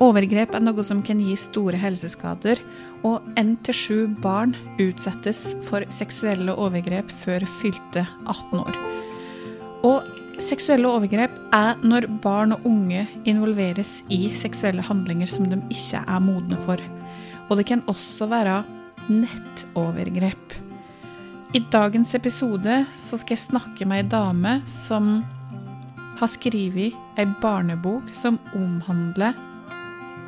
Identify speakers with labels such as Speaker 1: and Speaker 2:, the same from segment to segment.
Speaker 1: Overgrep er noe som kan gi store helseskader, og én til sju barn utsettes for seksuelle overgrep før fylte 18 år. Og seksuelle overgrep er når barn og unge involveres i seksuelle handlinger som de ikke er modne for. Og det kan også være nettovergrep. I dagens episode så skal jeg snakke med ei dame som har skrevet ei barnebok som omhandler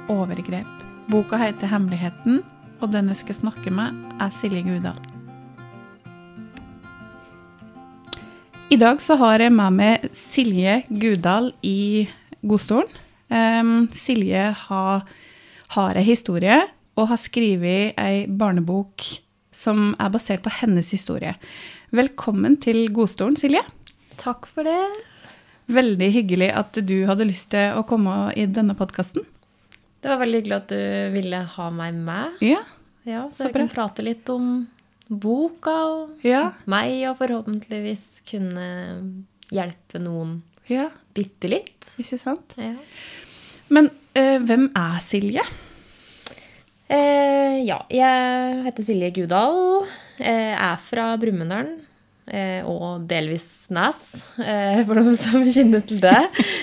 Speaker 1: overgrep. Boka heter 'Hemmeligheten', og den jeg skal snakke med, er Silje Gudal. I dag så har jeg med meg Silje Gudal i godstolen. Um, Silje har, har ei historie og har skrevet ei barnebok som er basert på hennes historie. Velkommen til godstolen, Silje.
Speaker 2: Takk for det.
Speaker 1: Veldig hyggelig at du hadde lyst til å komme i denne podkasten.
Speaker 2: Det var veldig hyggelig at du ville ha meg med.
Speaker 1: Ja,
Speaker 2: Ja, så,
Speaker 1: Så
Speaker 2: jeg kan prate litt om boka og
Speaker 1: ja,
Speaker 2: meg, og forhåpentligvis kunne hjelpe noen
Speaker 1: ja,
Speaker 2: bitte litt.
Speaker 1: ikke sant?
Speaker 2: Ja.
Speaker 1: Men eh, hvem er Silje?
Speaker 2: Eh, ja, jeg heter Silje Gudal, eh, er fra Brumunddal. Eh, og delvis Nes, eh, for noen som kjenner til det.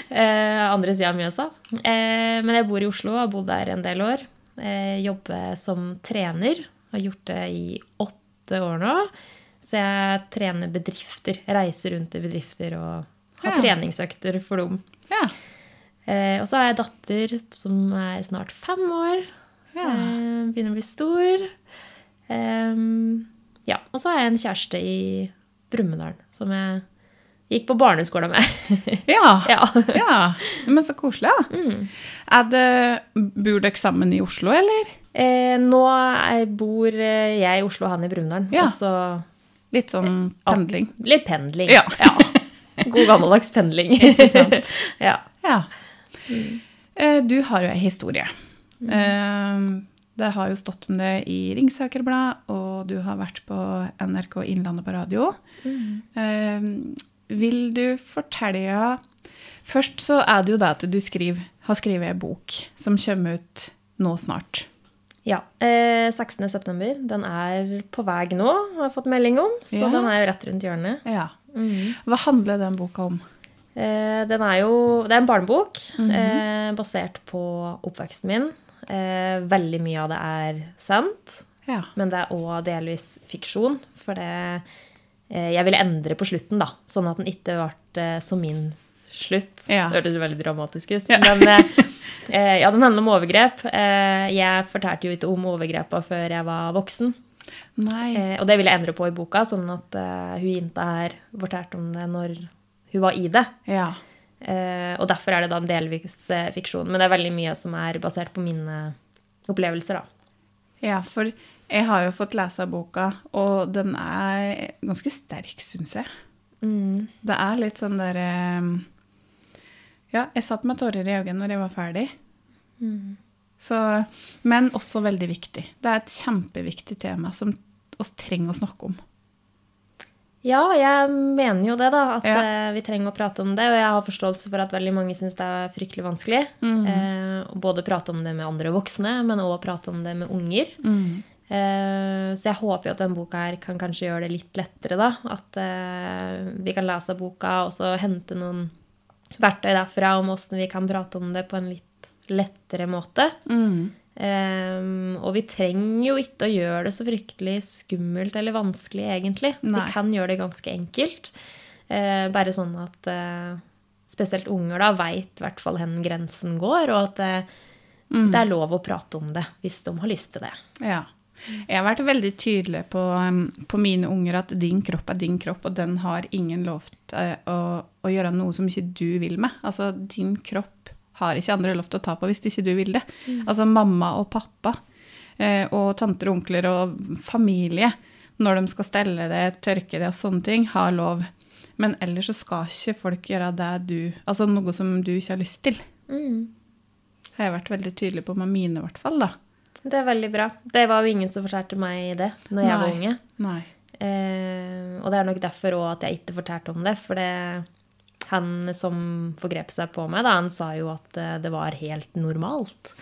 Speaker 2: Eh, andre sida av Mjøsa. Eh, men jeg bor i Oslo og har bodd der en del år. Eh, jobber som trener. Har gjort det i åtte år nå. Så jeg trener bedrifter. Reiser rundt i bedrifter og har
Speaker 1: Ja.
Speaker 2: treningsøkter for dem.
Speaker 1: Ja.
Speaker 2: Eh, og så har jeg datter som er snart fem år.
Speaker 1: ja.
Speaker 2: Begynner å bli stor. Ja, og så har jeg en kjæreste i Brumunddal som jeg gikk på barneskolen med.
Speaker 1: Ja.
Speaker 2: ja.
Speaker 1: ja. Men så koselig, da.
Speaker 2: Mm.
Speaker 1: Er det, bor dere sammen i Oslo, eller?
Speaker 2: Eh, nå er, bor eh, jeg i Oslo og han i Brumunddal.
Speaker 1: Ja.
Speaker 2: Så
Speaker 1: Litt sånn pendling.
Speaker 2: litt pendling.
Speaker 1: Ja.
Speaker 2: God gammeldags pendling.
Speaker 1: Ikke sant?
Speaker 2: ja.
Speaker 1: Ja. Eh, Du har jo ei historie. Eh, Det har jo stått om det i Ringsaker Blad, og du har vært på NRK Innlandet på radio. Eh, Vil du fortelle Først så er det jo det at du skriver, har skrevet ei bok som kommer ut nå snart.
Speaker 2: ja. Eh, 16. september. Den er på vei nå, har jeg fått melding om. Så
Speaker 1: Ja.
Speaker 2: den er jo rett rundt hjørnet.
Speaker 1: Ja.
Speaker 2: Mm.
Speaker 1: Hva handler den boka om?
Speaker 2: Eh, den er jo Det er en barnebok
Speaker 1: Mhm.
Speaker 2: eh, basert på oppveksten min. Eh, veldig mye av det er sant,
Speaker 1: Ja.
Speaker 2: men det er òg delvis fiksjon. For det eh, Jeg ville endre på slutten, da, sånn at den ikke ble eh, som min slutt.
Speaker 1: Ja.
Speaker 2: Det hørtes veldig dramatisk ut.
Speaker 1: Ja.
Speaker 2: Men eh, eh, ja, den handler om overgrep. Eh, jeg fortalte jo ikke om overgrepa før jeg var voksen.
Speaker 1: Nei.
Speaker 2: Eh, og det ville jeg endre på i boka, sånn at hun jenta her fortalte om det når hun var i det.
Speaker 1: Ja.
Speaker 2: Eh, og derfor er det da en delvis eh, fiksjon. Men det er veldig mye som er basert på mine opplevelser, da.
Speaker 1: Ja, for jeg har jo fått lese boka, og den er ganske sterk, syns jeg. Det er litt sånn der eh, Ja, jeg satt med tårer i øynene når jeg var ferdig. Så, men også veldig viktig. Det er et kjempeviktig tema som vi trenger å snakke om.
Speaker 2: Ja, jeg mener jo det, da. At
Speaker 1: Ja.
Speaker 2: eh, vi trenger å prate om det. Og jeg har forståelse for at veldig mange syns det er fryktelig vanskelig. Eh, å både prate om det med andre voksne, men òg prate om det med unger. Eh, så jeg håper jo at denne boka her kan kanskje gjøre det litt lettere, da. At eh, vi kan lese boka og så hente noen verktøy derfra om åssen vi kan prate om det på en litt lettere måte. Eh, og vi trenger jo ikke å gjøre det så fryktelig skummelt eller vanskelig, egentlig.
Speaker 1: Nei.
Speaker 2: Vi kan gjøre det ganske enkelt. Uh, bare sånn at uh, spesielt unger da veit i hvert fall hvor grensen går, og at eh, det er lov å prate om det hvis de har lyst til det.
Speaker 1: Ja. Jeg har vært veldig tydelig på, um, på mine unger at din kropp er din kropp, og den har ingen lov til å, å gjøre noe som ikke du vil med. Altså, din kropp har ikke andre lov til å ta på hvis ikke du vil det. Altså mamma og pappa eh, og tanter og onkler og familie, når de skal stelle det, tørke det og sånne ting, har lov. Men ellers så skal ikke folk gjøre det du Altså noe som du ikke har lyst til. Har jeg vært veldig tydelig på med mine, i hvert fall, da.
Speaker 2: Det er veldig bra. Det var jo ingen som fortalte meg det når jeg var unge.
Speaker 1: Nei.
Speaker 2: Eh, og det er nok derfor òg at jeg ikke fortalte om det. For det han som forgrep seg på meg, da, han sa jo at eh, det var helt normalt.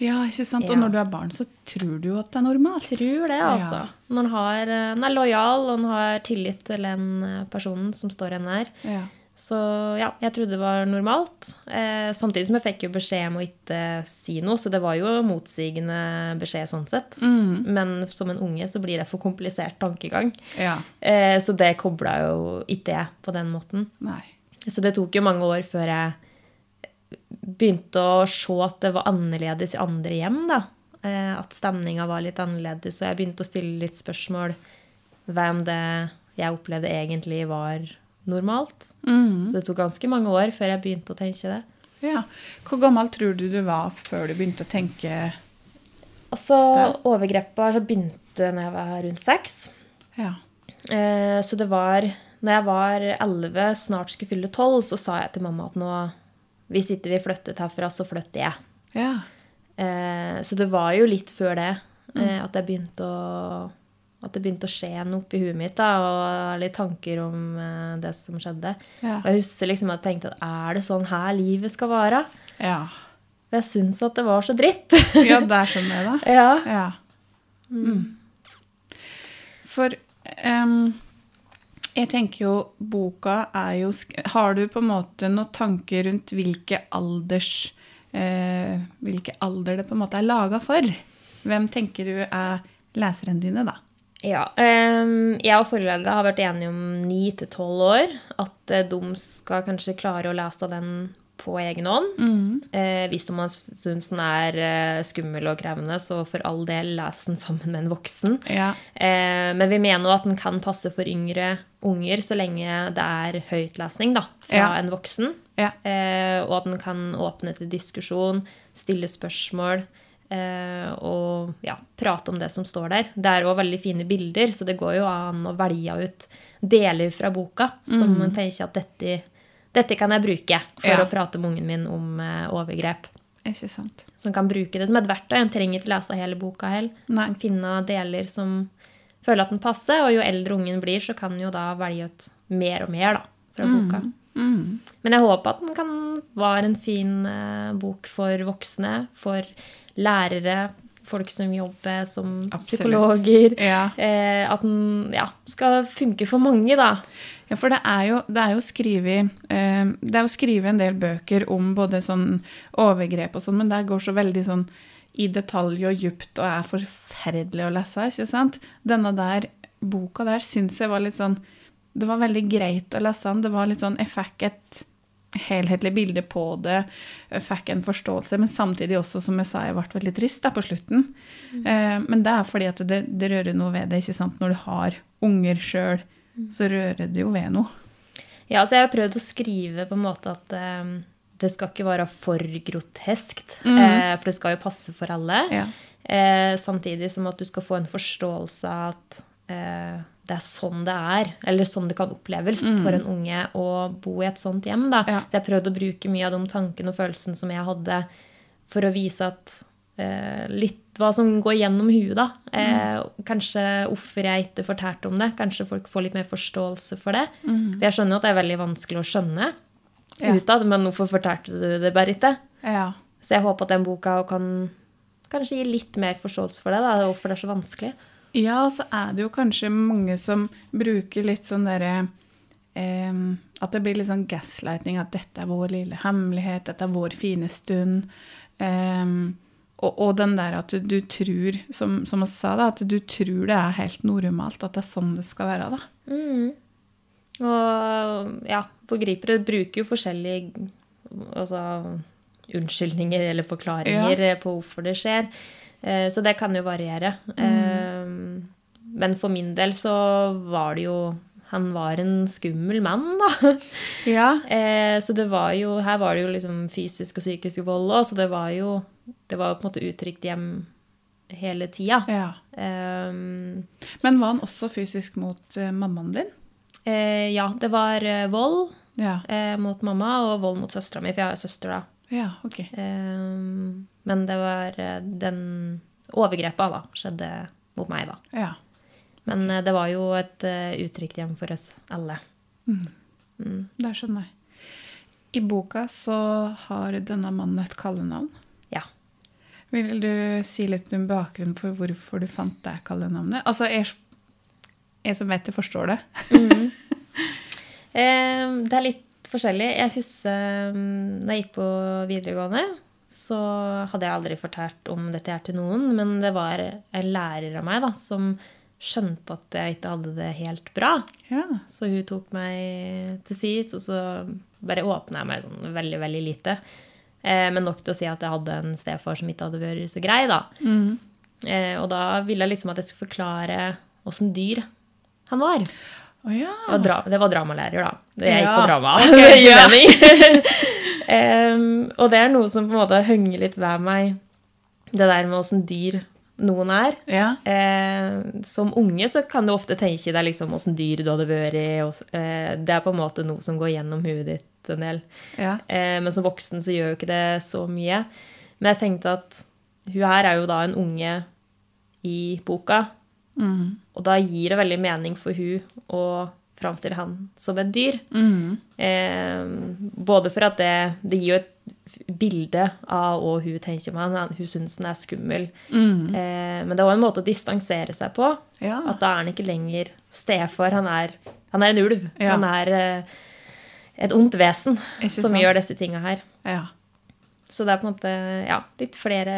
Speaker 1: Ja, ikke sant? Og når du er barn, så tror du jo at det er normalt.
Speaker 2: Tror det, altså.
Speaker 1: Ja.
Speaker 2: Når han, har, eh, er lojal, og han har tillit til den eh, personen som står en nær.
Speaker 1: Ja.
Speaker 2: Så ja, jeg trodde det var normalt. Eh, samtidig som jeg fikk jo beskjed om å ikke si noe, så det var jo motsigende beskjed sånn sett.
Speaker 1: Mm.
Speaker 2: Men som en unge så blir det for komplisert tankegang.
Speaker 1: ja.
Speaker 2: Eh, så det kobla jo ikke jeg på den måten.
Speaker 1: Nei.
Speaker 2: Så det tok jo mange år før jeg begynte å se at det var annerledes i andre hjem. da. Eh, at stemninga var litt annerledes, og jeg begynte å stille litt spørsmål hvem det jeg opplevde egentlig var normalt.
Speaker 1: Mm.
Speaker 2: Det tok ganske mange år før jeg begynte å tenke det.
Speaker 1: Ja. Hvor gammel tror du du var før du begynte å tenke
Speaker 2: Altså, overgrepa begynte da jeg var rundt seks.
Speaker 1: Ja.
Speaker 2: Eh, så det var Når jeg var elleve, snart skulle fylle tolv, så sa jeg til mamma at nå Hvis ikke vi flyttet herfra, så flytter jeg.
Speaker 1: Ja.
Speaker 2: Eh, så det var jo litt før det eh, at begynte å at det begynte å skje noe oppi huet mitt, da, og litt tanker om eh, det som skjedde.
Speaker 1: Ja.
Speaker 2: Og jeg husker liksom at jeg tenkte at er det sånn her livet skal være?
Speaker 1: Ja.
Speaker 2: For jeg syns at det var så dritt.
Speaker 1: ja, det skjønner jeg det.
Speaker 2: ja.
Speaker 1: Ja. Mm. For em, jeg tenker jo boka er jo Har du på en måte noen tanker rundt hvilke alders eh, Hvilke alder det på en måte er laga for? Hvem tenker du er leserne dine, da?
Speaker 2: Ja. Um, jeg og forlaget har vært enige om ni til tolv år. At eh, de skal kanskje klare å lese den på egen hånd. Eh, hvis de syns den er eh, skummel og krevende, så for all del les den sammen med en voksen.
Speaker 1: Ja.
Speaker 2: Eh, men vi mener jo at den kan passe for yngre unger så lenge det er høytlesning da, fra
Speaker 1: Ja.
Speaker 2: en voksen.
Speaker 1: Ja.
Speaker 2: Eh, og at den kan åpne til diskusjon, stille spørsmål eh, og ja, prate om det som står der. Det er òg veldig fine bilder, så det går jo an å velge ut deler fra boka som man tenker at dette, dette kan jeg bruke for
Speaker 1: Mm.
Speaker 2: Å prate med ungen min om eh, overgrep.
Speaker 1: Ikke sant?
Speaker 2: En kan bruke det som et verktøy. En trenger ikke lese hele boka heller. Finne deler som føler at den passer, og jo eldre ungen blir, så kan den jo da velge ut mer og mer da, fra boka.
Speaker 1: Mm.
Speaker 2: Men jeg håper at den kan være en fin eh, bok for voksne, for lærere, folk som jobber som
Speaker 1: Absolutt.
Speaker 2: psykologer.
Speaker 1: Ja.
Speaker 2: Eh, at den ja, skal funke for mange, da.
Speaker 1: Ja, for det er jo, det er jo skrevet eh, en del bøker om både sånn overgrep og sånn, men det går så veldig sånn i detalj og djupt og er forferdelig å lese, ikke sant? Denne der boka der syns jeg var litt sånn Det var veldig greit å lese den. Det var litt sånn Jeg fikk et helhetlig bilde på det, jeg fikk en forståelse, men samtidig også, som jeg sa, jeg ble veldig trist da på slutten. Eh, men det er fordi at det, det rører noe ved det, ikke sant? Når du har unger sjøl, så rører det jo ved noe.
Speaker 2: Ja, altså jeg har prøvd å skrive på en måte at eh, det skal ikke være for groteskt. eh, for det skal jo passe for alle.
Speaker 1: Ja.
Speaker 2: Eh, samtidig som at du skal få en forståelse av at eh, det er sånn det er, eller sånn det kan oppleves for en unge å bo i et sånt hjem. Da.
Speaker 1: Ja.
Speaker 2: Så jeg prøvde å bruke mye av de tankene og følelsene som jeg hadde, for å vise at eh, litt hva som går gjennom huet, da. Eh, Kanskje hvorfor jeg ikke fortalte om det. Kanskje folk får litt mer forståelse for det. For jeg skjønner at det er veldig vanskelig å skjønne
Speaker 1: Ja.
Speaker 2: utad, men hvorfor fortalte du det bare ikke?
Speaker 1: Ja.
Speaker 2: Så jeg håper at den boka kan kanskje gi litt mer forståelse for det, da, hvorfor det er så vanskelig.
Speaker 1: Ja, og så er det jo kanskje mange som bruker litt sånn derre eh, At det blir litt sånn gaslighting, at dette er vår lille hemmelighet, dette er vår fine stund. Eh, og, og den der at du, du tror, som, som vi sa, da, at du tror det er helt normalt, at det er sånn det skal være. da.
Speaker 2: Mm. Og ja, forgripere bruker jo forskjellige altså, unnskyldninger eller forklaringer ja. på hvorfor det skjer. Eh, Så det kan jo variere. Mm. Men for min del så var det jo Han var en skummel mann, da.
Speaker 1: Ja.
Speaker 2: Eh, Så det var jo Her var det jo liksom fysisk og psykisk vold òg, så det var jo Det var på en måte uttrykt hjem hele tida.
Speaker 1: ja.
Speaker 2: Um,
Speaker 1: Men var han også fysisk mot eh, mammaen din?
Speaker 2: eh, ja, det var eh, vold.
Speaker 1: Ja.
Speaker 2: eh, mot mamma og vold mot søstera mi, for jeg har søster, da.
Speaker 1: Ja, ok.
Speaker 2: Eh, men det var eh, den overgrepet da, skjedde mot meg, da.
Speaker 1: Ja.
Speaker 2: Men eh, det var jo et uh, utrygt hjem for oss alle.
Speaker 1: Det skjønner jeg. I boka så har denne mannen et kallenavn.
Speaker 2: Ja.
Speaker 1: Vil du si litt om bakgrunnen for hvorfor du fant det kallenavnet? Altså, jeg, jeg som vet det, forstår det.
Speaker 2: Eh, det er litt forskjellig. Jeg husker da jeg gikk på videregående, så hadde jeg aldri fortalt om dette her til noen, men det var en lærer av meg da, som skjønte at jeg ikke hadde det helt bra.
Speaker 1: Ja.
Speaker 2: Så hun tok meg til sides, og så bare åpna jeg meg sånn veldig, veldig lite. Eh, men nok til å si at jeg hadde en stefar som ikke hadde vært så grei, da.
Speaker 1: Mm.
Speaker 2: Eh, og da ville jeg liksom at jeg skulle forklare åssen dyr han var.
Speaker 1: Å ja.
Speaker 2: Det var, det var dramalærer, da. Jeg gikk på drama.
Speaker 1: Okay,
Speaker 2: mening. Og det er noe som på en måte henger litt ved meg. Det der med åssen dyr noen er.
Speaker 1: Ja.
Speaker 2: Eh, som unge så kan du ofte tenke deg liksom åssen dyr du hadde vært. og, eh, det er på en måte noe som går gjennom huet ditt en del.
Speaker 1: Ja.
Speaker 2: Eh, men som voksen så gjør jo ikke det så mye. Men jeg tenkte at hun her er jo da en unge i boka.
Speaker 1: Mm.
Speaker 2: Og da gir det veldig mening for hun å framstille han som et dyr.
Speaker 1: Mm.
Speaker 2: Eh, både for at det, det gir jo et bilde av hva hun tenker om han. Hun syns han er skummel.
Speaker 1: Mm.
Speaker 2: Eh, men det er også en måte å distansere seg på.
Speaker 1: Ja.
Speaker 2: At da er han ikke lenger stefar. Han han er en ulv.
Speaker 1: Ja.
Speaker 2: Han er eh, et ondt vesen som gjør disse tinga her.
Speaker 1: ja.
Speaker 2: Så det er på en måte ja, litt flere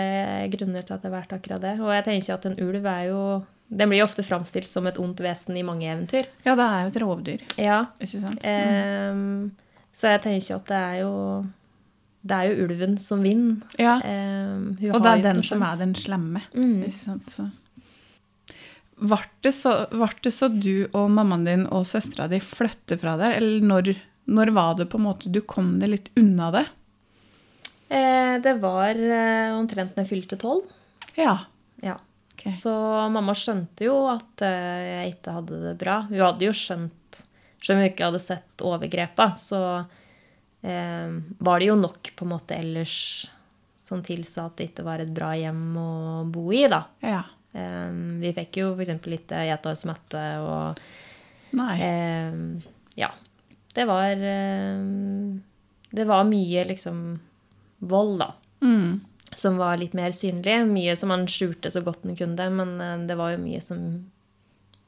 Speaker 2: grunner til at det har vært akkurat det. Og jeg tenker at en ulv er jo Den blir jo ofte framstilt som et ondt vesen i mange eventyr.
Speaker 1: Ja, det er jo et rovdyr,
Speaker 2: Ja.
Speaker 1: ikke sant?
Speaker 2: ehm, så jeg tenker at det er jo Det er jo ulven som vinner.
Speaker 1: Ja.
Speaker 2: Hun
Speaker 1: Og det er den som er den slemme.
Speaker 2: Mm.
Speaker 1: Ikke sant? Så. Ble det, så, det så du og mammaen din og søstera di flytte fra der, eller når, når var det på en måte du kom deg litt unna det?
Speaker 2: Eh, det var eh, omtrent når jeg fylte tolv.
Speaker 1: Ja.
Speaker 2: Ja.
Speaker 1: Ok.
Speaker 2: Så mamma skjønte jo at eh, jeg ikke hadde det bra. Hun hadde jo skjønt, selv om hun ikke hadde sett overgrepa, så eh, var det jo nok på en måte ellers som tilsa at det ikke var et bra hjem å bo i, da.
Speaker 1: Ja.
Speaker 2: Eh, vi fikk jo f.eks. litt gjetårsmette og
Speaker 1: Nei.
Speaker 2: eh, Ja. Det var eh, Det var mye liksom vold, da
Speaker 1: Mm.
Speaker 2: Som var litt mer synlig. Mye som han skjulte så godt han kunne, men eh, det var jo mye som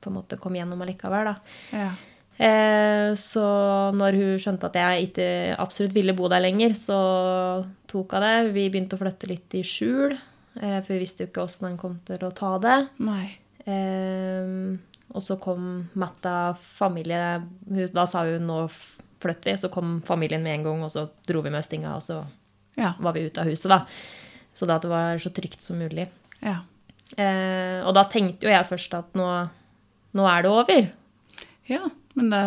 Speaker 2: på en måte kom gjennom allikevel, da.
Speaker 1: Ja.
Speaker 2: Eh, så når hun skjønte at jeg ikke absolutt ville bo der lenger, så tok hun det. Vi begynte å flytte litt i skjul, eh, for vi visste jo ikke åssen han kom til å ta det.
Speaker 1: Nei.
Speaker 2: Eh, og så kom Matta familie hun, Da sa hun 'nå flytter vi', så kom familien med en gang, og så dro vi med stinga, og så
Speaker 1: Ja.
Speaker 2: var vi ute av huset, da. Så da at det var så trygt som mulig.
Speaker 1: Ja.
Speaker 2: Eh, og da tenkte jo jeg først at nå, nå er det over.
Speaker 1: ja. Men det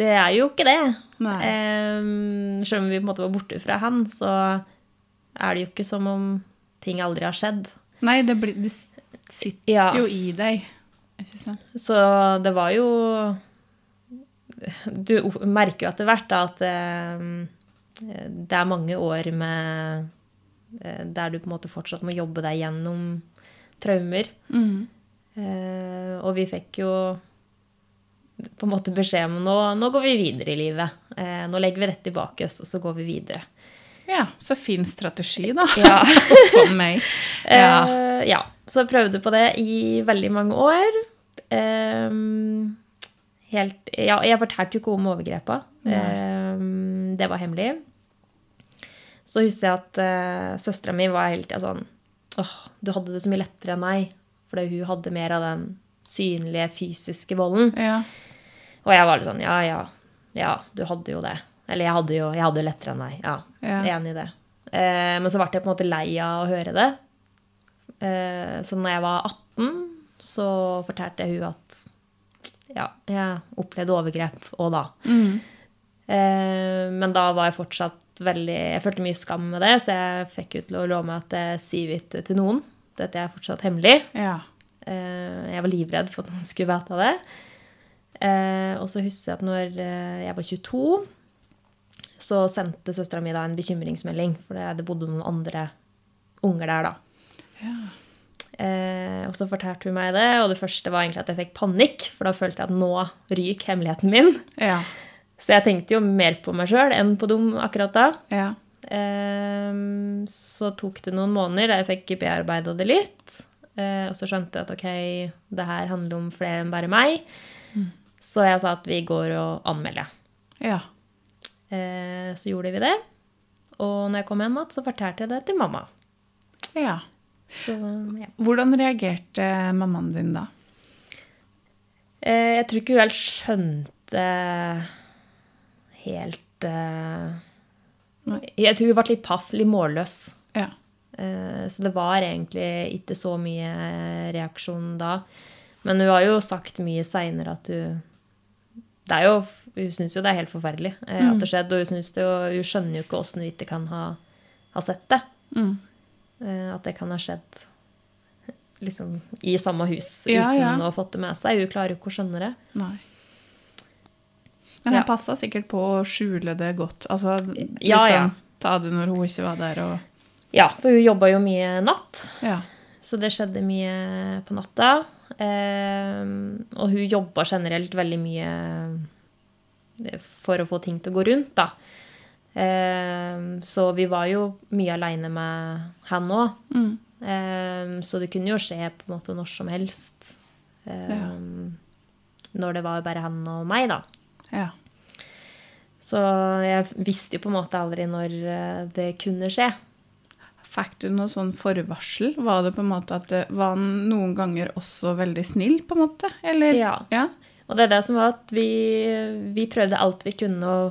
Speaker 2: Det er jo ikke det. Eh, selv om vi på en måte var borte fra han, så er det jo ikke som om ting aldri har skjedd.
Speaker 1: Nei, det, blir, det sitter
Speaker 2: Ja.
Speaker 1: jo i deg.
Speaker 2: Så det var jo Du merker jo etter hvert da at det, det er mange år med eh, Der du på en måte fortsatt må jobbe deg gjennom traumer.
Speaker 1: Mm.
Speaker 2: Eh, og vi fikk jo på en måte beskjed om nå, nå går vi videre i livet. Eh, nå legger vi dette tilbake oss, og så går vi videre.
Speaker 1: Ja, så fin strategi, da.
Speaker 2: Ja.
Speaker 1: For meg. Ja.
Speaker 2: Eh, ja. Så jeg prøvde på det i veldig mange år. Eh, helt, ja, jeg fortalte jo ikke om overgrepa. Eh, det var hemmelig. Så husker jeg at uh, søstera mi var hele tida sånn Åh, du hadde det så mye lettere enn meg. Fordi hun hadde mer av den synlige, fysiske volden.
Speaker 1: Ja.
Speaker 2: Og jeg var litt sånn Ja, ja. Ja, du hadde jo det. Eller jeg hadde jo jeg hadde lettere enn deg. Ja,
Speaker 1: Ja.
Speaker 2: enig i det. Eh, men så ble jeg på en måte lei av å høre det. Eh, så når jeg var 18, så fortalte jeg hun at ja, jeg opplevde overgrep òg da.
Speaker 1: Mm.
Speaker 2: Eh, men da var jeg fortsatt veldig Jeg følte mye skam med det, så jeg fikk ut til å love meg at jeg sier ikke til noen. Dette er fortsatt hemmelig.
Speaker 1: Ja.
Speaker 2: Eh, Jeg var livredd for at noen skulle vite det. Eh, Og så husker jeg at når eh, jeg var 22, så sendte søstera mi da en bekymringsmelding, for det- det bodde noen andre unger der da.
Speaker 1: Ja.
Speaker 2: Eh, og så fortalte hun meg det, og det første var egentlig at jeg fikk panikk, for da følte jeg at nå ryker hemmeligheten min.
Speaker 1: Ja.
Speaker 2: Så jeg tenkte jo mer på meg sjøl enn på dem akkurat da.
Speaker 1: Ja.
Speaker 2: Um, så tok det noen måneder jeg fikk bearbeida det litt. Uh, og så skjønte jeg at ok, det her handler om flere enn bare meg. Så jeg sa at vi går og anmelder.
Speaker 1: Ja.
Speaker 2: Uh, så gjorde vi det. Og når jeg kom hjem igjen, så fortalte jeg det til mamma.
Speaker 1: ja.
Speaker 2: Så ja.
Speaker 1: Hvordan reagerte mammaen din da?
Speaker 2: Uh, jeg tror ikke hun helt skjønte helt
Speaker 1: uh,
Speaker 2: Jeg tror hun ble litt paff, litt målløs.
Speaker 1: Ja.
Speaker 2: Uh, Så det var egentlig ikke så mye reaksjon da. Men hun har jo sagt mye seinere at hun det er jo, Hun syns jo det er helt forferdelig eh, at det skjedde, og hun, det og hun skjønner jo ikke åssen hun ikke kan ha, ha sett det.
Speaker 1: Mm.
Speaker 2: At det kan ha skjedd liksom i samme hus
Speaker 1: Ja,
Speaker 2: uten
Speaker 1: ja.
Speaker 2: å ha fått det med seg. Hun klarer jo ikke å skjønne det.
Speaker 1: Nei. Men
Speaker 2: Ja.
Speaker 1: han passa sikkert på å skjule det godt. Altså,
Speaker 2: Ja, ja.
Speaker 1: sånn ta det når hun ikke var der, og
Speaker 2: Ja, for hun jobba jo mye natt.
Speaker 1: Ja.
Speaker 2: Så det skjedde mye på natta. Eh, og hun jobba generelt veldig mye eh, for å få ting til å gå rundt, da. Eh, så vi var jo mye aleine med han òg.
Speaker 1: Mm.
Speaker 2: Eh, så det kunne jo skje på en måte når som helst.
Speaker 1: Ja.
Speaker 2: Når det var bare han og meg, da.
Speaker 1: Ja.
Speaker 2: Så jeg visste jo på en måte aldri når eh, det kunne skje.
Speaker 1: Fikk du noe sånn forvarsel? Var det på en måte at det var noen ganger også veldig snill, på en måte? Eller?
Speaker 2: Ja.
Speaker 1: Ja.
Speaker 2: Og det er det som var at vi, vi prøvde alt vi kunne å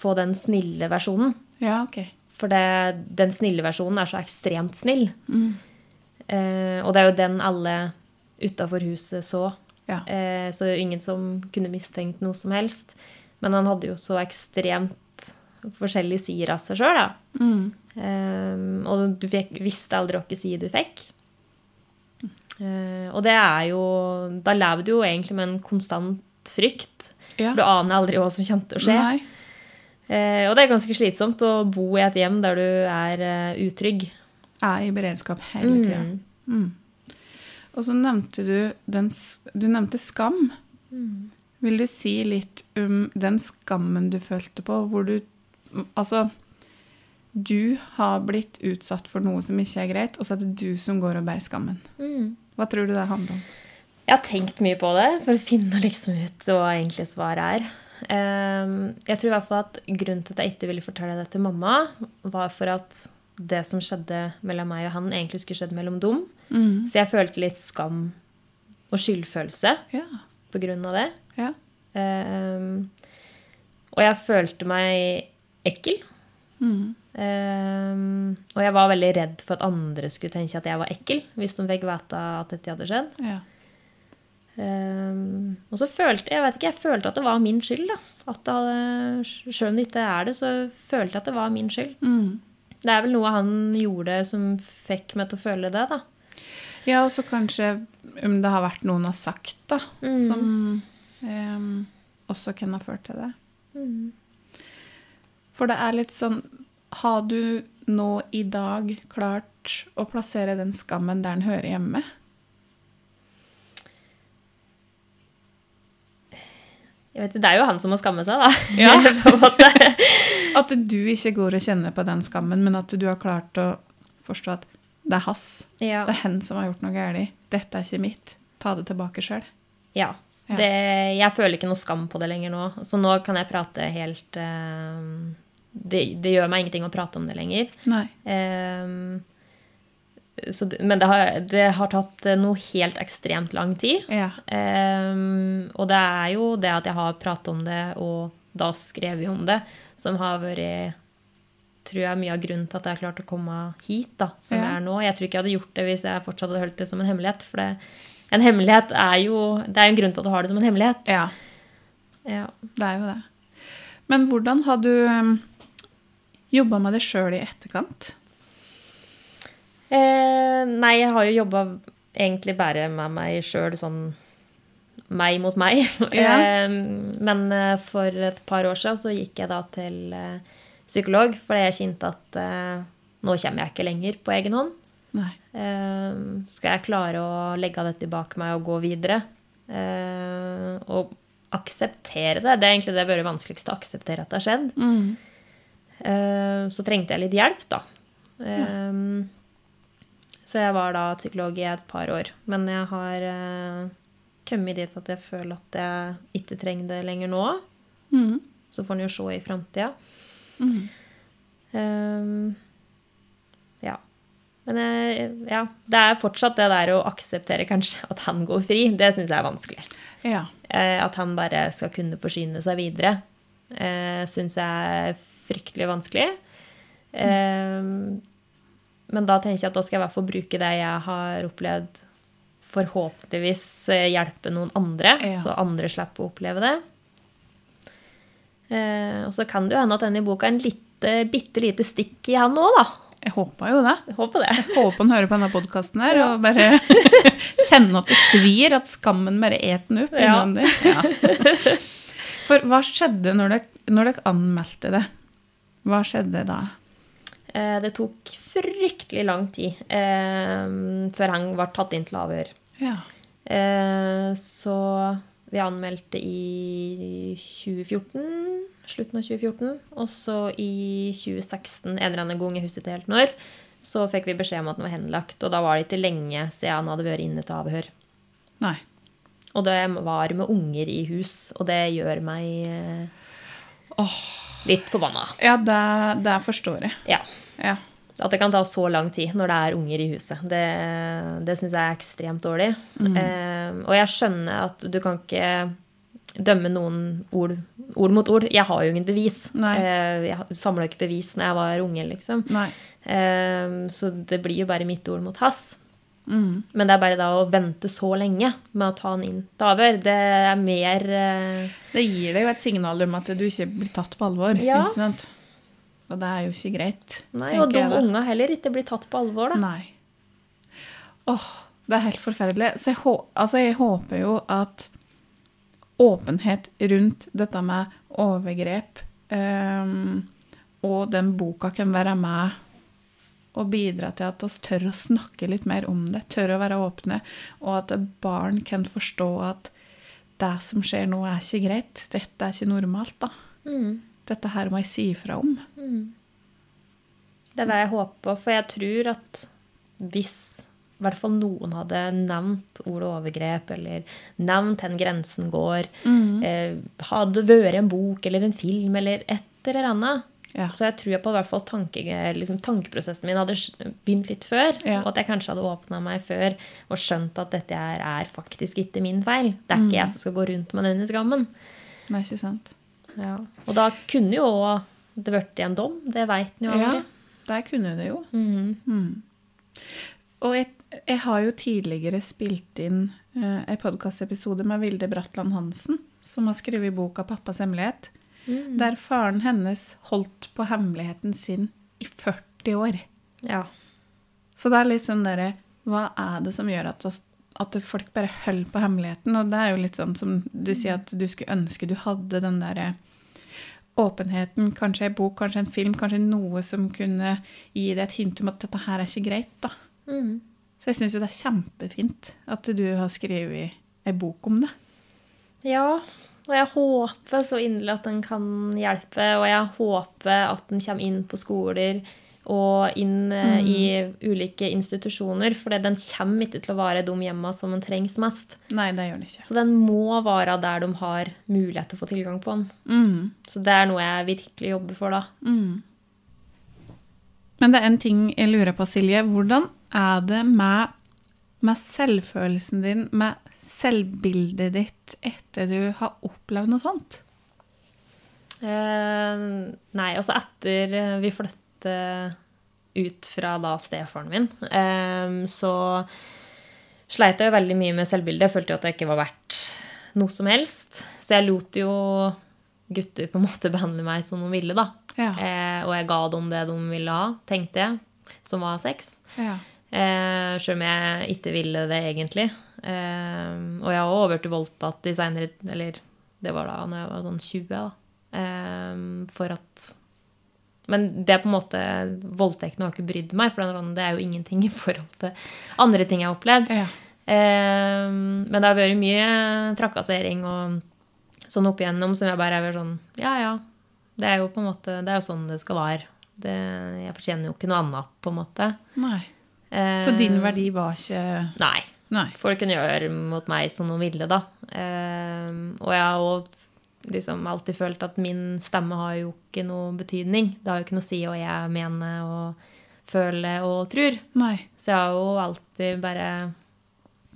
Speaker 2: få den snille versjonen.
Speaker 1: Ja, ok.
Speaker 2: For det, den snille versjonen er så ekstremt snill.
Speaker 1: Mm.
Speaker 2: Eh, og det er jo den alle utafor huset så.
Speaker 1: Ja.
Speaker 2: Eh, så ingen som kunne mistenkt noe som helst. Men han hadde jo så ekstremt forskjellige sider av seg sjøl, da.
Speaker 1: Mm.
Speaker 2: Eh, og du fikk, visste aldri hvilken side du fikk. Eh, og det er jo Da lever du jo egentlig med en konstant frykt.
Speaker 1: Ja.
Speaker 2: For du aner aldri hva som kommer til å skje. Eh, og det er ganske slitsomt å bo i et hjem der du er uh, utrygg.
Speaker 1: Er i beredskap hele tida.
Speaker 2: Mm.
Speaker 1: Mm. Og så nevnte du den Du nevnte skam.
Speaker 2: Mm.
Speaker 1: Vil du si litt om den skammen du følte på, hvor du Altså, du har blitt utsatt for noe som ikke er greit, og så er det du som går og bærer skammen.
Speaker 2: Mm.
Speaker 1: Hva tror du det handler om?
Speaker 2: Jeg har tenkt mye på det for å finne liksom ut hva egentlig svaret er. Ehm, jeg tror i hvert fall at grunnen til at jeg ikke ville fortelle det til mamma, var for at det som skjedde mellom meg og han, egentlig skulle skjedd mellom dem.
Speaker 1: Mm.
Speaker 2: Så jeg følte litt skam og skyldfølelse
Speaker 1: Ja.
Speaker 2: på grunn av det.
Speaker 1: Ja.
Speaker 2: Ehm, og jeg følte meg ekkel.
Speaker 1: Mm.
Speaker 2: Ehm, og jeg var veldig redd for at andre skulle tenke at jeg var ekkel, hvis de fikk vite at dette hadde skjedd.
Speaker 1: ja.
Speaker 2: Ehm, og så følte jeg vet ikke, jeg følte at det var min skyld. da. Hadde, Selv om det ikke er det, så følte jeg at det var min skyld.
Speaker 1: Mm.
Speaker 2: Det er vel noe han gjorde som fikk meg til å føle det. da.
Speaker 1: Ja, og så kanskje om det har vært noen har sagt, da,
Speaker 2: Mm.
Speaker 1: som em, også kan ha ført til det. For det er litt sånn Har du nå i dag klart å plassere den skammen der den hører hjemme?
Speaker 2: Jeg vet, Det er jo han som må skamme seg, da.
Speaker 1: Ja.
Speaker 2: på en måte.
Speaker 1: At du ikke går og kjenner på den skammen, men at du har klart å forstå at det er hans.
Speaker 2: Ja.
Speaker 1: Det er hen som har gjort noe galt. Dette er ikke mitt. Ta det tilbake sjøl.
Speaker 2: ja.
Speaker 1: Ja.
Speaker 2: Det, jeg føler ikke noe skam på det lenger nå. Så nå kan jeg prate helt uh, det, det gjør meg ingenting å prate om det lenger.
Speaker 1: Nei.
Speaker 2: Um, så, men det har, det har tatt noe helt ekstremt lang tid.
Speaker 1: Ja.
Speaker 2: Um, og det er jo det at jeg har pratet om det, og da skrev vi om det, som har vært tror jeg er mye av grunnen til at jeg har klart å komme hit da, som
Speaker 1: Ja.
Speaker 2: jeg er nå. Jeg tror ikke jeg hadde gjort det hvis jeg fortsatt hadde holdt det som en hemmelighet. For det, en hemmelighet er jo Det er en grunn til at du har det som en hemmelighet.
Speaker 1: ja.
Speaker 2: Ja.
Speaker 1: Det er jo det. Men hvordan har du um, jobba med det sjøl i etterkant?
Speaker 2: Eh, nei, jeg har jo jobba egentlig bare med meg sjøl, sånn meg mot meg.
Speaker 1: Ja.
Speaker 2: eh, men eh, for et par år siden så gikk jeg da til eh, psykolog, fordi jeg kjente at eh, nå kommer jeg ikke lenger på egen hånd. Eh, skal jeg klare å legge dette bak meg og gå videre? Eh, og akseptere det. Det er egentlig det vært vanskeligst å akseptere at det har skjedd. Eh, så trengte jeg litt hjelp, da. Ja. Så jeg var da psykolog i et par år. Men jeg har eh, kommet dit at jeg føler at jeg ikke trenger det lenger nå.
Speaker 1: Mm.
Speaker 2: Så får en jo se i framtida.
Speaker 1: Mm.
Speaker 2: Um, ja. Men ja, det er fortsatt det der å akseptere kanskje at han går fri. Det syns jeg er vanskelig.
Speaker 1: Ja.
Speaker 2: Eh, at han bare skal kunne forsyne seg videre, uh, syns jeg er fryktelig vanskelig. Ehm, men da tenker jeg at da skal jeg i hvert fall bruke det jeg har opplevd, forhåpentligvis eh, hjelpe noen andre,
Speaker 1: Ja.
Speaker 2: så andre slipper å oppleve det. Eh, og så kan det jo hende at denne boka er en lite, bitte lite stikk i han òg, da.
Speaker 1: Jeg håpa jo det.
Speaker 2: Jeg håper det.
Speaker 1: Jeg håper han hører på denne podkasten her og bare kjenner at det svir, at skammen bare eter den opp
Speaker 2: Ja.
Speaker 1: innvendig. Ja. For hva skjedde når dere, når dere anmeldte det? Hva skjedde da?
Speaker 2: Eh, det tok fryktelig lang tid eh, før han var tatt inn til avhør.
Speaker 1: Ja.
Speaker 2: Eh, så vi anmeldte i 2014, slutten av 2014. Og så i 2016, en eller annen gang, jeg husker ikke helt når, så fikk vi beskjed om at den var henlagt. Og da var det ikke lenge siden han hadde vært inne til avhør.
Speaker 1: Nei.
Speaker 2: Og det var med unger i hus, og det gjør meg eh, litt forbanna.
Speaker 1: Ja, det, det forstår jeg.
Speaker 2: Ja.
Speaker 1: Ja.
Speaker 2: At det kan ta så lang tid når det er unger i huset. Det, det syns jeg er ekstremt dårlig. Eh, og jeg skjønner at du kan ikke dømme noen ord, ord mot ord. Jeg har jo ingen bevis. Eh, jeg samla ikke bevis når jeg var unge, liksom. Eh, så det blir jo bare mitt ord mot hans.
Speaker 1: Mm.
Speaker 2: Men det er bare da å vente så lenge med å ta han inn til avhør. Det er mer eh,
Speaker 1: Det gir deg jo et signal om at du ikke blir tatt på alvor.
Speaker 2: Ja.
Speaker 1: Ikke sant? Og det er jo ikke greit.
Speaker 2: Nei, og de unga heller ikke blir tatt på alvor, da.
Speaker 1: Nei. Åh, det er helt forferdelig. Så jeg, altså jeg håper jo at åpenhet rundt dette med overgrep um, og den boka kan være med og bidra til at vi tør å snakke litt mer om det, tør å være åpne, og at barn kan forstå at det som skjer nå, er ikke greit. Dette er ikke normalt, da.
Speaker 2: Mm.
Speaker 1: Dette her må jeg si ifra om.
Speaker 2: Det er det jeg håper for jeg tror at hvis i hvert fall noen hadde nevnt ordet overgrep, eller nevnt hvor grensen går, eh, hadde vært en bok eller en film eller et eller annet,
Speaker 1: Ja.
Speaker 2: så jeg tror på hvert fall tanke, liksom, tankeprosessen min hadde begynt litt før,
Speaker 1: Ja.
Speaker 2: og at jeg kanskje hadde åpna meg før og skjønt at dette er, er faktisk ikke min feil. Det er ikke jeg som skal gå rundt med denne skammen.
Speaker 1: Nei, ikke sant?
Speaker 2: Ja. Og da kunne jo det blitt en dom. Det veit en jo aldri.
Speaker 1: Ja, der kunne det jo.
Speaker 2: Mm.
Speaker 1: Mm. Og jeg, jeg har jo tidligere spilt inn uh, en podkastepisode med Vilde Bratland Hansen, som har skrevet boka 'Pappas hemmelighet',
Speaker 2: Mm.
Speaker 1: der faren hennes holdt på hemmeligheten sin i 40 år.
Speaker 2: Ja.
Speaker 1: Så det er litt sånn derre Hva er det som gjør at, oss- at folk bare holder på hemmeligheten? Og det er jo litt sånn som du sier at du skulle ønske du hadde den derre åpenheten. Kanskje en bok, kanskje en film, kanskje noe som kunne gi deg et hint om at dette her er ikke greit. da.
Speaker 2: Mm.
Speaker 1: Så jeg syns jo det er kjempefint at du har skrevet ei bok om det.
Speaker 2: Ja, og jeg håper så inderlig at den kan hjelpe. Og jeg håper at den kommer inn på skoler og inn mm. i ulike institusjoner. For den kommer ikke til å være de hjemmene som den trengs mest.
Speaker 1: Nei, det gjør den ikke.
Speaker 2: Så den må være der de har mulighet til å få tilgang på den.
Speaker 1: Mm.
Speaker 2: Så det er noe jeg virkelig jobber for, da.
Speaker 1: Mm. Men det er en ting jeg lurer på, Silje. Hvordan er det med, med selvfølelsen din, med selvbildet ditt, etter du har opplevd noe sånt?
Speaker 2: Eh, nei, altså etter eh, vi flyttet ut fra da stefaren min, eh, så sleit jeg jo veldig mye med selvbildet. Jeg følte jo at jeg ikke var verdt noe som helst. Så jeg lot jo gutter på en måte behandle meg som de ville, da.
Speaker 1: Ja.
Speaker 2: Eh, og jeg ga dem det de ville ha, tenkte jeg, som var sex.
Speaker 1: Ja.
Speaker 2: Eh, Sjøl om jeg ikke ville det egentlig. Eh, og jeg har også blitt voldtatt i seinere Eller det var da når jeg var sånn 20, da. Eh, for at Men det er på en måte Voldtekten har ikke brydd meg, for det er det jo ingenting i forhold til andre ting jeg har opplevd.
Speaker 1: Ja.
Speaker 2: Eh, men det har vært mye trakassering og sånn opp igjennom som jeg bare er sånn Ja, ja. Det er jo på en måte, det er jo sånn det skal være. Det, jeg fortjener jo ikke noe annet, på en måte.
Speaker 1: Nei.
Speaker 2: Eh,
Speaker 1: Så din verdi var ikke
Speaker 2: Nei.
Speaker 1: Nei.
Speaker 2: Folk kunne gjøre mot meg som de ville, da. Eh, og jeg har òg liksom alltid følt at min stemme har jo ikke noe betydning. Det har jo ikke noe å si hva jeg mener og føler og tror.
Speaker 1: Nei.
Speaker 2: Så jeg har jo alltid bare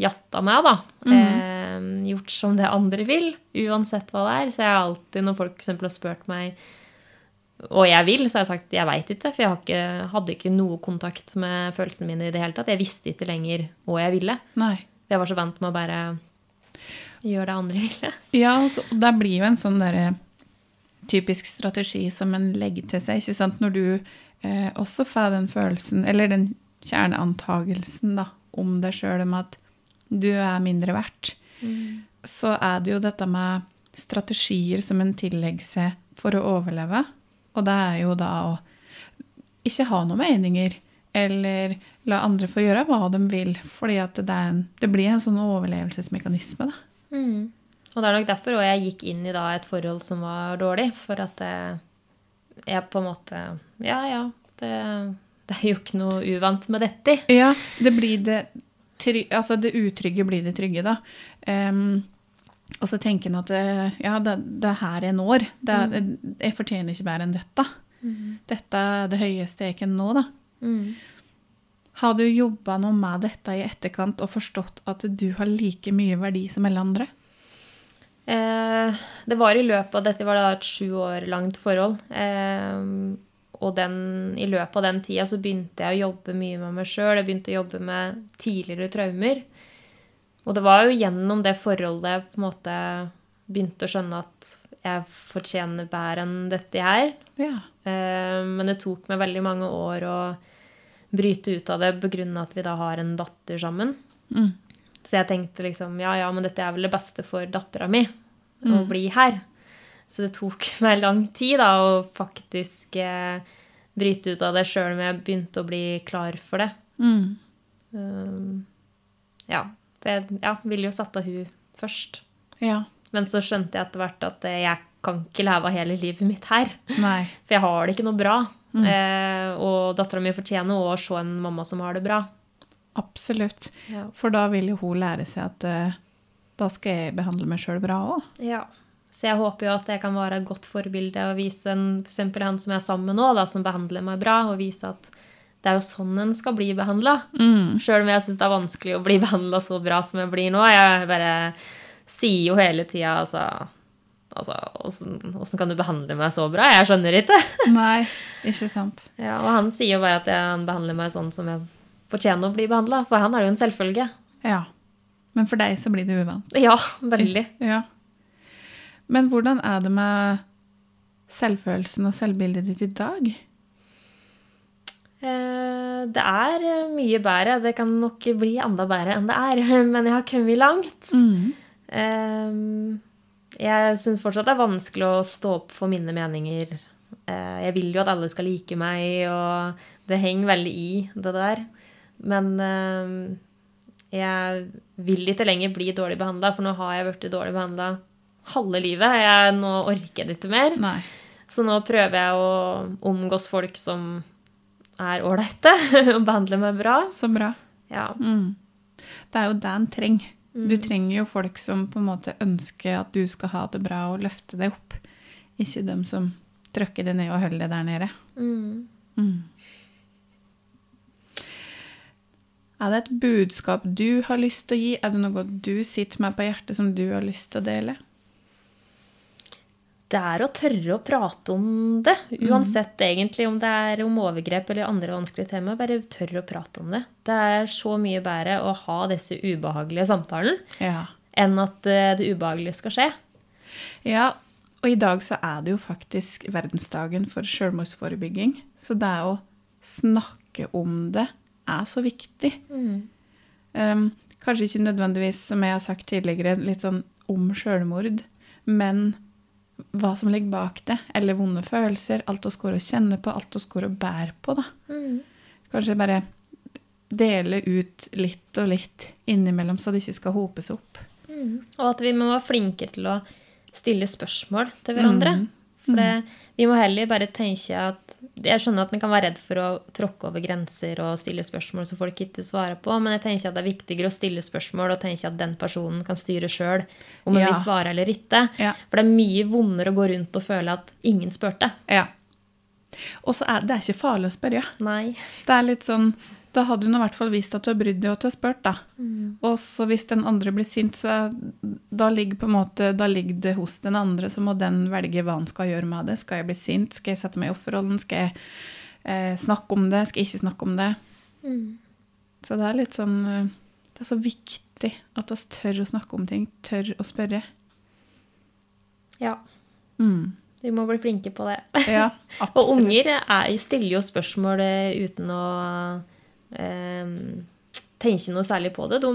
Speaker 2: jatta meg, da. Eh, gjort som det andre vil, uansett hva det er. Så jeg har alltid, når folk for har spurt meg og jeg vil, så har jeg sagt jeg veit ikke. For jeg har ikke, hadde ikke noe kontakt med følelsene mine i det hele tatt. Jeg visste ikke lenger hva jeg ville.
Speaker 1: Nei.
Speaker 2: Jeg var så vant med å bare gjøre det andre ville.
Speaker 1: Ja, og så- det blir jo en sånn derre typisk strategi som en legger til seg, ikke sant? Når du eh, også får den følelsen, eller den kjerneantagelsen da, om deg sjøl, om at du er mindre verdt, så er det jo dette med strategier som en tillegger seg for å overleve. Og det er jo da å ikke ha noen meninger, eller la andre få gjøre hva de vil, fordi at det, en, det blir en sånn overlevelsesmekanisme, da.
Speaker 2: Mm. Og det er nok derfor jeg gikk inn i da et forhold som var dårlig. For at jeg, jeg på en måte Ja, ja. Det, det er jo ikke noe uvant med dette.
Speaker 1: Ja, det blir det Altså det utrygge blir det trygge, da. Um, og så tenker en at eh, ja, det, det er her jeg når. Det mm. Jeg fortjener ikke bedre enn dette. Dette er det høyeste jeg kan nå, da.
Speaker 2: Mm.
Speaker 1: Har du jobba noe med dette i etterkant og forstått at du har like mye verdi som alle andre?
Speaker 2: Eh, det var i løpet av Dette var det et sju år langt forhold. Eh, og den, i løpet av den tida så begynte jeg å jobbe mye med meg sjøl. Jeg begynte å jobbe med tidligere traumer. Og det var jo gjennom det forholdet jeg på en måte begynte å skjønne at jeg fortjener bedre enn dette her.
Speaker 1: Ja.
Speaker 2: Eh, men det tok meg veldig mange år å bryte ut av det pga. at vi da har en datter sammen.
Speaker 1: Mm.
Speaker 2: Så jeg tenkte liksom ja, ja, men dette er vel det beste for dattera mi. Å bli her. Så det tok meg lang tid da å faktisk eh, bryte ut av det sjøl om jeg begynte å bli klar for det.
Speaker 1: Mm.
Speaker 2: Um, ja. For jeg ja, ville jo satt av hun først.
Speaker 1: Ja.
Speaker 2: Men så skjønte jeg etter hvert at jeg kan ikke leve hele livet mitt her.
Speaker 1: Nei.
Speaker 2: For jeg har det ikke noe bra. Eh, og dattera mi fortjener òg å se en mamma som har det bra.
Speaker 1: Absolutt.
Speaker 2: Ja.
Speaker 1: For da vil jo hun lære seg at eh, da skal jeg behandle meg sjøl bra òg.
Speaker 2: Ja. Så jeg håper jo at jeg kan være et godt forbilde og vise en, for eksempel han som jeg er sammen med nå, da, som behandler meg bra, og vise at det er jo sånn en skal bli behandla.
Speaker 1: Mm.
Speaker 2: Sjøl om jeg syns det er vanskelig å bli behandla så bra som jeg blir nå. Jeg bare sier jo hele tida altså Altså, åssen kan du behandle meg så bra? Jeg skjønner ikke.
Speaker 1: Nei, ikke sant.
Speaker 2: Ja, og han sier jo bare at han behandler meg sånn som jeg fortjener å bli behandla. For han er jo en selvfølge.
Speaker 1: Ja. Men for deg så blir det uvant.
Speaker 2: Ja, veldig.
Speaker 1: Ja. Men hvordan er det med selvfølelsen og selvbildet ditt i dag?
Speaker 2: Eh, Det er eh, mye bedre. Det kan nok bli enda bedre enn det er. Men jeg har kommet langt. Eh, Jeg syns fortsatt det er vanskelig å stå opp for mine meninger. Eh, Jeg vil jo at alle skal like meg, og det henger veldig i det der. Men eh, jeg vil ikke lenger bli dårlig behandla, for nå har jeg blitt dårlig behandla halve livet. Jeg, nå orker jeg det ikke mer.
Speaker 1: Nei.
Speaker 2: Så nå prøver jeg å omgås folk som er ålreite og behandler meg bra.
Speaker 1: Så bra.
Speaker 2: Ja.
Speaker 1: Mm. Det er jo det en trenger. Du trenger jo folk som på en måte ønsker at du skal ha det bra og løfte deg opp. Ikke dem som trykker deg ned og holder deg der nede.
Speaker 2: Mm.
Speaker 1: Mm. Er det et budskap du har lyst til å gi? Er det noe du sitter med på hjertet som du har lyst til å dele?
Speaker 2: Det er å tørre å prate om det. Uansett egentlig om det er om overgrep eller andre vanskelige temaer. Bare tørre å prate om det. Det er så mye bedre å ha disse ubehagelige samtalene
Speaker 1: Ja.
Speaker 2: enn at eh, det ubehagelige skal skje.
Speaker 1: Ja, og i dag så er det jo faktisk verdensdagen for selvmordsforebygging. Så det å snakke om det er så viktig. Um, kanskje ikke nødvendigvis, som jeg har sagt tidligere, litt sånn om selvmord, men hva som ligger bak det, eller vonde følelser, alt oss går og kjenner på, alt oss går og bærer på, da. Kanskje bare dele ut litt og litt innimellom, så det ikke skal hopes opp.
Speaker 2: Og at vi må være flinke til å stille spørsmål til hverandre.
Speaker 1: Mm.
Speaker 2: For det, vi må heller bare tenke at Jeg skjønner at man kan være redd for å tråkke over grenser og stille spørsmål som folk ikke svarer på, men jeg tenker at det er viktigere å stille spørsmål og tenke at den personen kan styre sjøl om
Speaker 1: Ja.
Speaker 2: vil svare eller ikke.
Speaker 1: Ja.
Speaker 2: For det er mye vondere å gå rundt og føle at ingen spurte.
Speaker 1: Ja. Og så er det er ikke farlig å spørre.
Speaker 2: Nei.
Speaker 1: Det er litt sånn Da hadde hun i hvert fall vist at du har brydd deg og at du har spurt, da.
Speaker 2: Mm.
Speaker 1: Og så hvis den andre blir sint, så da ligger, måte, da ligger det hos den andre, så må den velge hva han skal gjøre med det. Skal jeg bli sint? Skal jeg sette meg i offerrollen? Skal jeg eh, snakke om det? Skal jeg ikke snakke om det?
Speaker 2: Mm.
Speaker 1: Så det er litt sånn eh, Det er så viktig at vi tør å snakke om ting. Tør å spørre.
Speaker 2: Ja.
Speaker 1: Mm.
Speaker 2: Vi må bli flinke på det.
Speaker 1: Ja,
Speaker 2: Og unger er, stiller jo spørsmål eh, uten å eh, tenke noe særlig på det. De,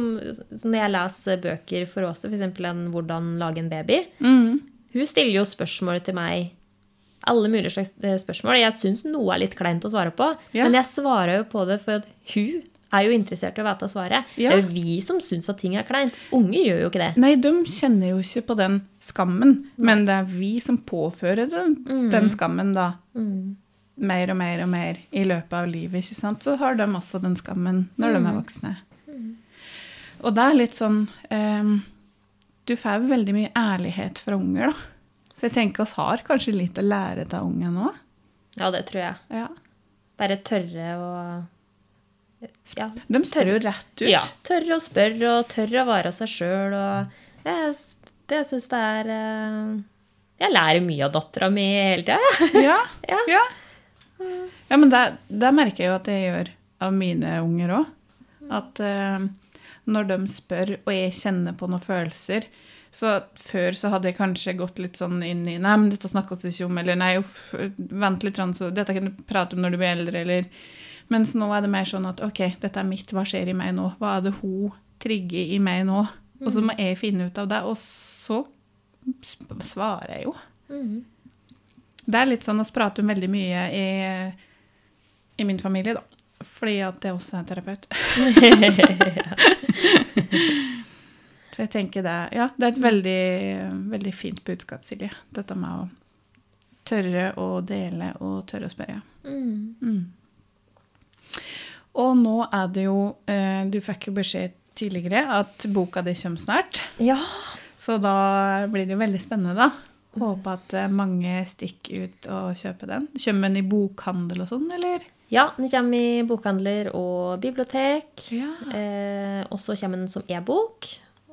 Speaker 2: når jeg leser bøker for Åse, f.eks. en 'Hvordan lage en baby',
Speaker 1: Mm.
Speaker 2: hun stiller jo spørsmål til meg. Alle mulige slags eh, spørsmål. Jeg syns noe er litt kleint å svare på,
Speaker 1: Ja.
Speaker 2: men jeg svarer jo på det for at hun er jo interessert i å vite svaret.
Speaker 1: Ja.
Speaker 2: Det er jo vi som syns at ting er kleint. Unge gjør jo ikke det.
Speaker 1: Nei, de kjenner jo ikke på den skammen, men det er vi som påfører den, den skammen da.
Speaker 2: Mm.
Speaker 1: Mer og mer og mer i løpet av livet, ikke sant? Så har de også den skammen når de er voksne. Og det er litt sånn um, Du får veldig mye ærlighet fra unger, da. Så jeg tenker oss har kanskje litt å lære av unge nå.
Speaker 2: Ja, det tror jeg.
Speaker 1: Ja.
Speaker 2: Bare tørre å ja,
Speaker 1: De tør jo rett ut.
Speaker 2: Ja, tørre å spørre og tørre å være seg sjøl. Jeg, det syns det er eh, Jeg lærer mye av dattera mi hele tida.
Speaker 1: Ja.
Speaker 2: Ja.
Speaker 1: ja. Ja, men det, det merker jeg jo at jeg gjør av mine unger òg. At uh, når de spør, og jeg kjenner på noen følelser så Før så hadde jeg kanskje gått litt sånn inn i Nei, men dette snakkes ikke om. Eller nei, uff, vent litt, så dette kan du prate om når du blir eldre. Eller Mens nå er det mer sånn at OK, dette er mitt, hva skjer i meg nå? Hva er det hun trigger i meg nå? Og så må jeg finne ut av det. Og så svarer jeg jo.
Speaker 2: Mhm.
Speaker 1: Det er litt sånn å prater om veldig mye i, i min familie, da. Fordi at jeg også er terapeut. Så jeg tenker det Ja, det er et veldig, veldig fint budskap, Silje. Dette med å tørre å dele og tørre å spørre.
Speaker 2: Mm.
Speaker 1: Mm. Og nå er det jo eh, Du fikk jo beskjed tidligere at boka di kommer snart.
Speaker 2: Ja.
Speaker 1: Så da blir det jo veldig spennende, da. Håper at eh, mange stikker ut og kjøper den. Kommer den i bokhandel og sånn, eller?
Speaker 2: ja, den kommer i bokhandler og bibliotek.
Speaker 1: Ja.
Speaker 2: Eh, og så kommer den som e-bok.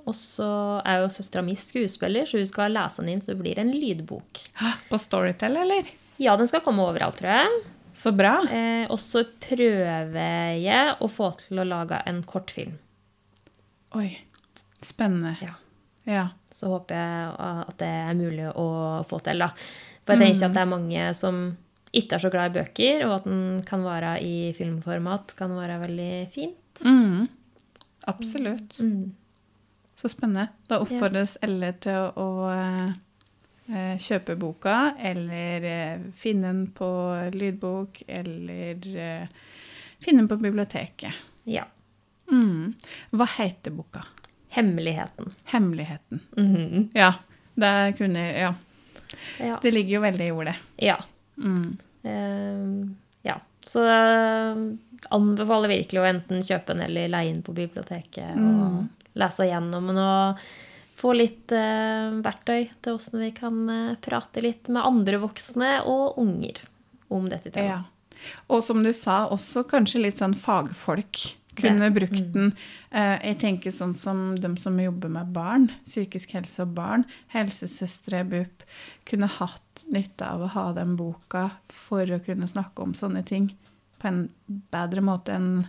Speaker 2: Og så er jo søstera mi skuespiller, så hun skal lese den inn, så det blir en lydbok.
Speaker 1: På Storytel, eller?
Speaker 2: Ja, den skal komme overalt, tror jeg.
Speaker 1: Så bra.
Speaker 2: Eh, og så prøver jeg å få til å lage en kortfilm.
Speaker 1: Oi. Spennende.
Speaker 2: Ja.
Speaker 1: Ja.
Speaker 2: Så håper jeg at det er mulig å få til, da. For jeg tenker at det er mange som ikke er så glad i bøker, og at den kan være i filmformat, kan være veldig fint.
Speaker 1: Mm. Absolutt.
Speaker 2: Mm.
Speaker 1: Så spennende. Da oppfordres alle til å, å eh, kjøpe boka, eller eh, finne den på lydbok, eller eh, finne den på biblioteket.
Speaker 2: Ja.
Speaker 1: Mm. Hva heter boka?
Speaker 2: Hemmeligheten.
Speaker 1: Hemmeligheten.
Speaker 2: Mhm.
Speaker 1: Ja, det kunne Ja.
Speaker 2: Ja.
Speaker 1: Det ligger jo veldig i ordet.
Speaker 2: ja.
Speaker 1: Mm.
Speaker 2: Uh, ja. Så jeg anbefaler virkelig å enten kjøpe den eller leie inn på biblioteket og lese igjennom den og få litt uh, verktøy til hvordan vi kan eh, prate litt med andre voksne og unger om dette
Speaker 1: Ja. Og som du sa, også kanskje litt sånn fagfolk kunne brukt den. Eh, Jeg tenker sånn som de som jobber med barn, psykisk helse og barn, helsesøstre, BUP, kunne hatt nytte av å ha den boka for å kunne snakke om sånne ting på en bedre måte enn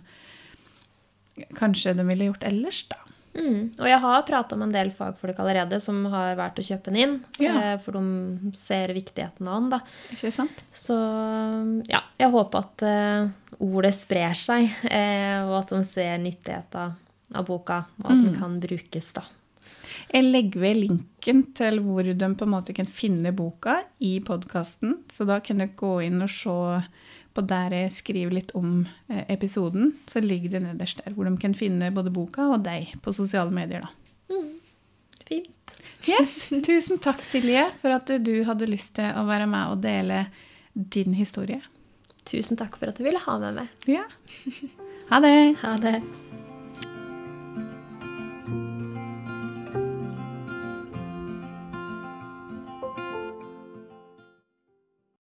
Speaker 1: kanskje de ville gjort ellers, da.
Speaker 2: Mm. Og jeg har prata med en del fagfolk allerede som har valgt å kjøpe den inn.
Speaker 1: Ja.
Speaker 2: eh, For de ser viktigheten av den. da.
Speaker 1: Ikke sant?
Speaker 2: Så ja, jeg håper at eh, ordet sprer seg, eh, og at de ser nyttigheten av boka, og at den kan brukes, da.
Speaker 1: Jeg legger ved linken til hvor de på en måte kan finne boka i podkasten. Så da kan dere gå inn og se på der jeg skriver litt om eh, episoden. Så ligger det nederst der hvor de kan finne både boka og deg på sosiale medier. da.
Speaker 2: Fint.
Speaker 1: Yes. Tusen takk, Silje, for at du hadde lyst til å være med og dele din historie.
Speaker 2: Tusen takk for at du ville ha med meg.
Speaker 1: Ja. Ha det.
Speaker 2: Ha det.